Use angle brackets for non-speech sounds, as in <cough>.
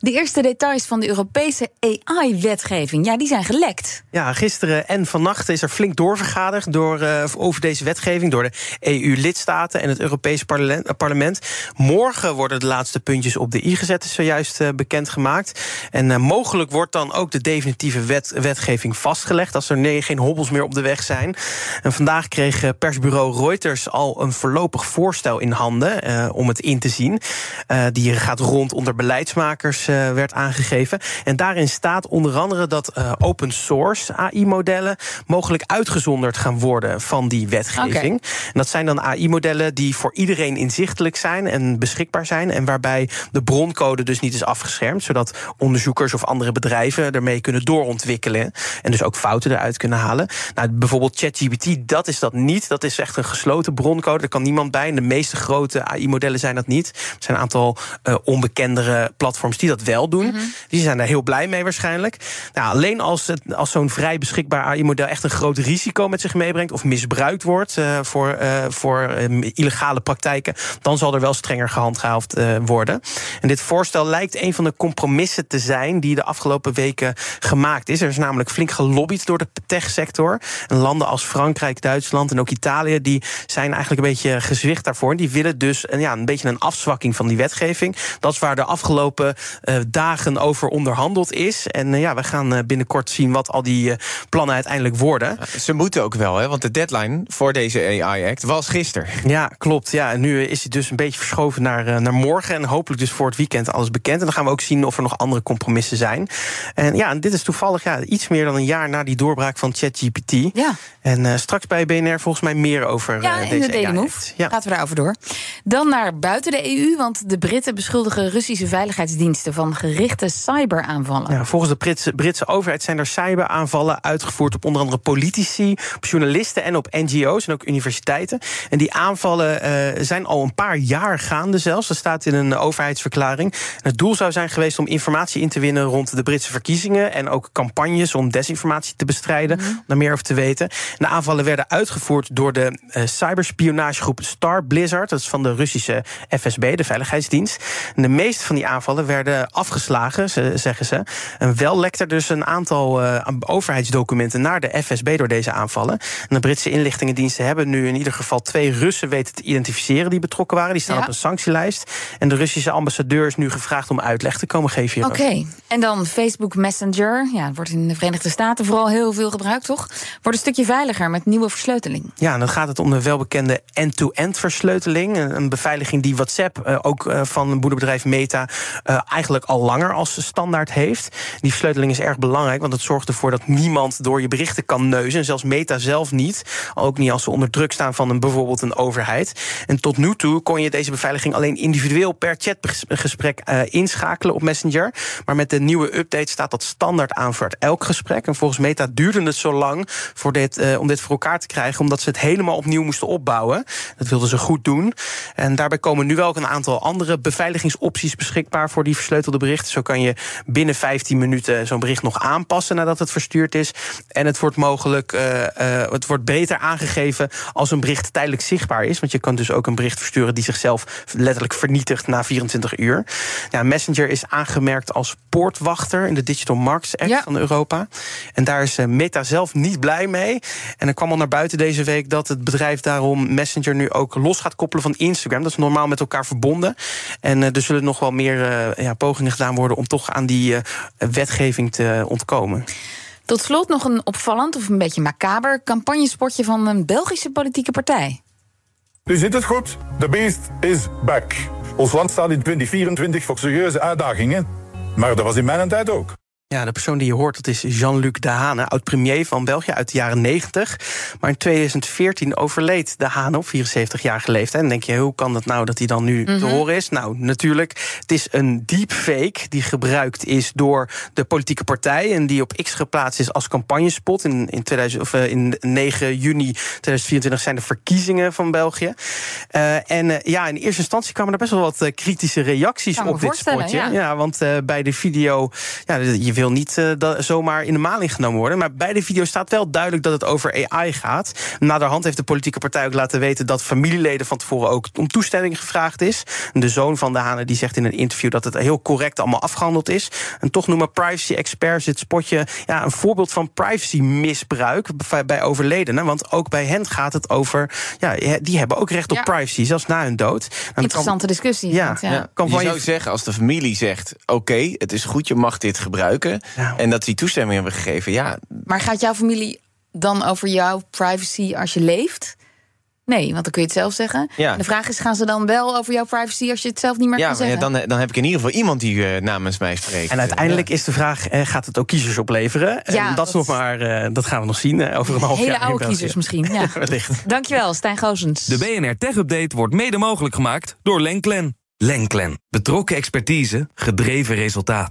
De eerste details van de Europese AI-wetgeving, ja, die zijn gelekt. Ja, gisteren en vannacht is er flink doorvergaderd door, uh, over deze wetgeving door de EU-lidstaten en het Europese parlement. Morgen worden de laatste puntjes op de i gezet, is zojuist uh, bekendgemaakt. En uh, mogelijk wordt dan ook de definitieve wet, wetgeving vastgelegd als er geen hobbels meer op de weg zijn. En vandaag kreeg persbureau Reuters al een voorlopig voorstel in handen om het in te zien. die gaat rond onder beleidsmakers uh, werd aangegeven. En daarin staat onder andere dat uh, open source AI-modellen mogelijk uitgezonderd gaan worden van die wetgeving. Okay. En dat zijn dan AI-modellen die voor iedereen inzichtelijk zijn en beschikbaar zijn. En waarbij de broncode dus niet is afgeschermd, zodat onderzoekers of andere bedrijven ermee kunnen doorontwikkelen. En dus ook fouten eruit kunnen halen. Nou, bijvoorbeeld ChatGPT, dat is dat niet. Dat is echt een gesloten broncode. Er kan niemand bij. En de meeste grote AI-modellen zijn dat niet. Er zijn een aantal uh, onbekendere platforms die dat wel doen. Mhm. Die zijn daar heel blij mee waarschijnlijk. Nou, alleen als, het, als zo'n vrij beschikbaar AI-model echt een groot risico met zich meebrengt of misbruikt wordt uh, voor, uh, voor uh, illegale praktijken, dan zal er wel strenger gehandhaafd worden. En dit voorstel lijkt een van de compromissen te zijn die de afgelopen weken gemaakt is. Er is namelijk flink gelobbyd door de techsector. En landen als Frankrijk, Duitsland en ook Italië, die zijn eigenlijk een beetje gezwicht daarvoor. Die willen dus een, ja, een beetje een afzwakking van die wetgeving. Dat is waar de afgelopen dagen over onderhandeld is. En uh, ja, we gaan uh, binnenkort zien wat al die plannen uiteindelijk worden. Ze moeten ook wel, hè? want de deadline voor deze AI-act was gisteren. Ja, klopt. Ja, en nu is hij dus een beetje verschoven naar, naar morgen. En hopelijk dus voor het weekend alles bekend. En dan gaan we ook zien of er nog andere compromissen zijn. En ja, en dit is toevallig ja, iets meer dan een jaar na die doorbraak van ChatGPT. Ja. En straks bij BNR volgens mij meer over ja, deze in de Daily Move. Ja. Laten we daarover door. Dan naar buiten de EU, want de Britten beschuldigen Russische veiligheidsdiensten van gerichte cyberaanvallen. Ja, volgens de Britse, Britse overheid zijn er cyberaanvallen uitgevoerd op onder andere politici, op journalisten en op NGO's en ook universiteiten. En die aanvallen uh, zijn al een paar jaar gaande zelfs. Dat staat in een overheidsverklaring. En het doel zou zijn geweest om informatie in te winnen rond de Britse verkiezingen en ook campagnes om desinformatie te bestrijden, mm. om daar meer over te weten. de aanvallen werden uitgevoerd door de uh, cyberspionagegroep Star Blizzard. Dat is van de Russische FSB, de Veiligheidsdienst. En de meeste van die aanvallen werden afgeslagen, zeggen ze. En wel lekte er dus een aantal uh, overheidsdocumenten naar de FSB door deze aanvallen. En de Britse inlichtingendiensten hebben nu in ieder geval twee Russen weten te identificeren die betrokken waren. Die staan ja. op een sanctielijst. En de Russische ambassadeur is nu gevraagd om uitleg te komen geven. Oké, okay. en dan Facebook Messenger. Ja, wordt in de Verenigde Staten vooral heel veel gebruikt, toch? Wordt een stukje veiliger met nieuwe versleuteling. Ja, en dan gaat het om de welbekende end-to-end versleuteling. Een beveiliging die WhatsApp, uh, ook uh, van een moederbedrijf Meta, uh, al langer als standaard heeft. Die versleuteling is erg belangrijk, want het zorgt ervoor dat niemand door je berichten kan neuzen. En zelfs Meta zelf niet. Ook niet als ze onder druk staan van een, bijvoorbeeld een overheid. En tot nu toe kon je deze beveiliging alleen individueel per chatgesprek uh, inschakelen op Messenger. Maar met de nieuwe update staat dat standaard aan voor elk gesprek. En volgens Meta duurde het zo lang voor dit, uh, om dit voor elkaar te krijgen, omdat ze het helemaal opnieuw moesten opbouwen. Dat wilden ze goed doen. En daarbij komen nu wel ook een aantal andere beveiligingsopties beschikbaar voor die versleutelde berichten. Zo kan je binnen 15 minuten zo'n bericht nog aanpassen nadat het verstuurd is. En het wordt mogelijk, uh, uh, het wordt beter aangegeven als een bericht tijdelijk zichtbaar is. Want je kan dus ook een bericht versturen die zichzelf letterlijk vernietigt na 24 uur. Ja, Messenger is aangemerkt als poortwachter in de Digital Markets Act ja. van Europa. En daar is Meta zelf niet blij mee. En er kwam al naar buiten deze week dat het bedrijf daarom Messenger nu ook los gaat koppelen van Instagram. Dat is normaal met elkaar verbonden. En uh, er zullen nog wel meer ja, pogingen gedaan worden om toch aan die uh, wetgeving te ontkomen. Tot slot nog een opvallend of een beetje macaber campagnespotje van een Belgische politieke partij. U ziet het goed, de beest is back. Ons land staat in 2024 voor serieuze uitdagingen, maar dat was in mijn tijd ook. Ja, de persoon die je hoort, dat is Jean-Luc Dehane, oud-premier van België uit de jaren 90. Maar in 2014 overleed Dehane op 74-jarige leeftijd. En denk je, hoe kan dat nou dat hij dan nu te horen is? Nou, natuurlijk, het is een deepfake die gebruikt is door de politieke partij... en die op X geplaatst is als campagnespot. In, in, 2000, of, uh, in 9 juni 2024 zijn de verkiezingen van België. Uh, en uh, ja, in eerste instantie kwamen er best wel wat kritische reacties op dit spotje. Ja, ja want bij de video... Ja, je wil niet uh, dat zomaar in de maling genomen worden. Maar bij de video staat wel duidelijk dat het over AI gaat. Naderhand heeft de politieke partij ook laten weten dat familieleden van tevoren ook om toestemming gevraagd is. De zoon van de Hanen die zegt in een interview dat het heel correct allemaal afgehandeld is. En toch noemen privacy-experts dit spotje ja, een voorbeeld van privacy-misbruik bij overledenen. Want ook bij hen gaat het over. Ja, die hebben ook recht op Ja. privacy, zelfs na hun dood. En dat Interessante discussie. Ja, ja. kan Je van zou je. zeggen, als de familie zegt... oké, het is goed, je mag dit gebruiken... Ja. en dat die toestemming hebben gegeven... ja, Maar gaat jouw familie dan over jouw privacy als je leeft? Nee, want dan kun je het zelf zeggen. Ja. De vraag is, gaan ze dan wel over jouw privacy als je het zelf niet meer ja kan maar ja, zeggen? dan, dan heb ik in ieder geval iemand die eh, namens mij spreekt. En uiteindelijk is de vraag: eh, gaat het ook kiezers opleveren? Ja, en dat, is dat- nog maar, eh, dat gaan we nog zien over een half Hele jaar. in oude kiezers misschien. <laughs> Ja. Wellicht. Dankjewel, Stijn Goosens. De BNR Tech Update wordt mede mogelijk gemaakt door Lenklen. Lenklen. Betrokken expertise, gedreven resultaat.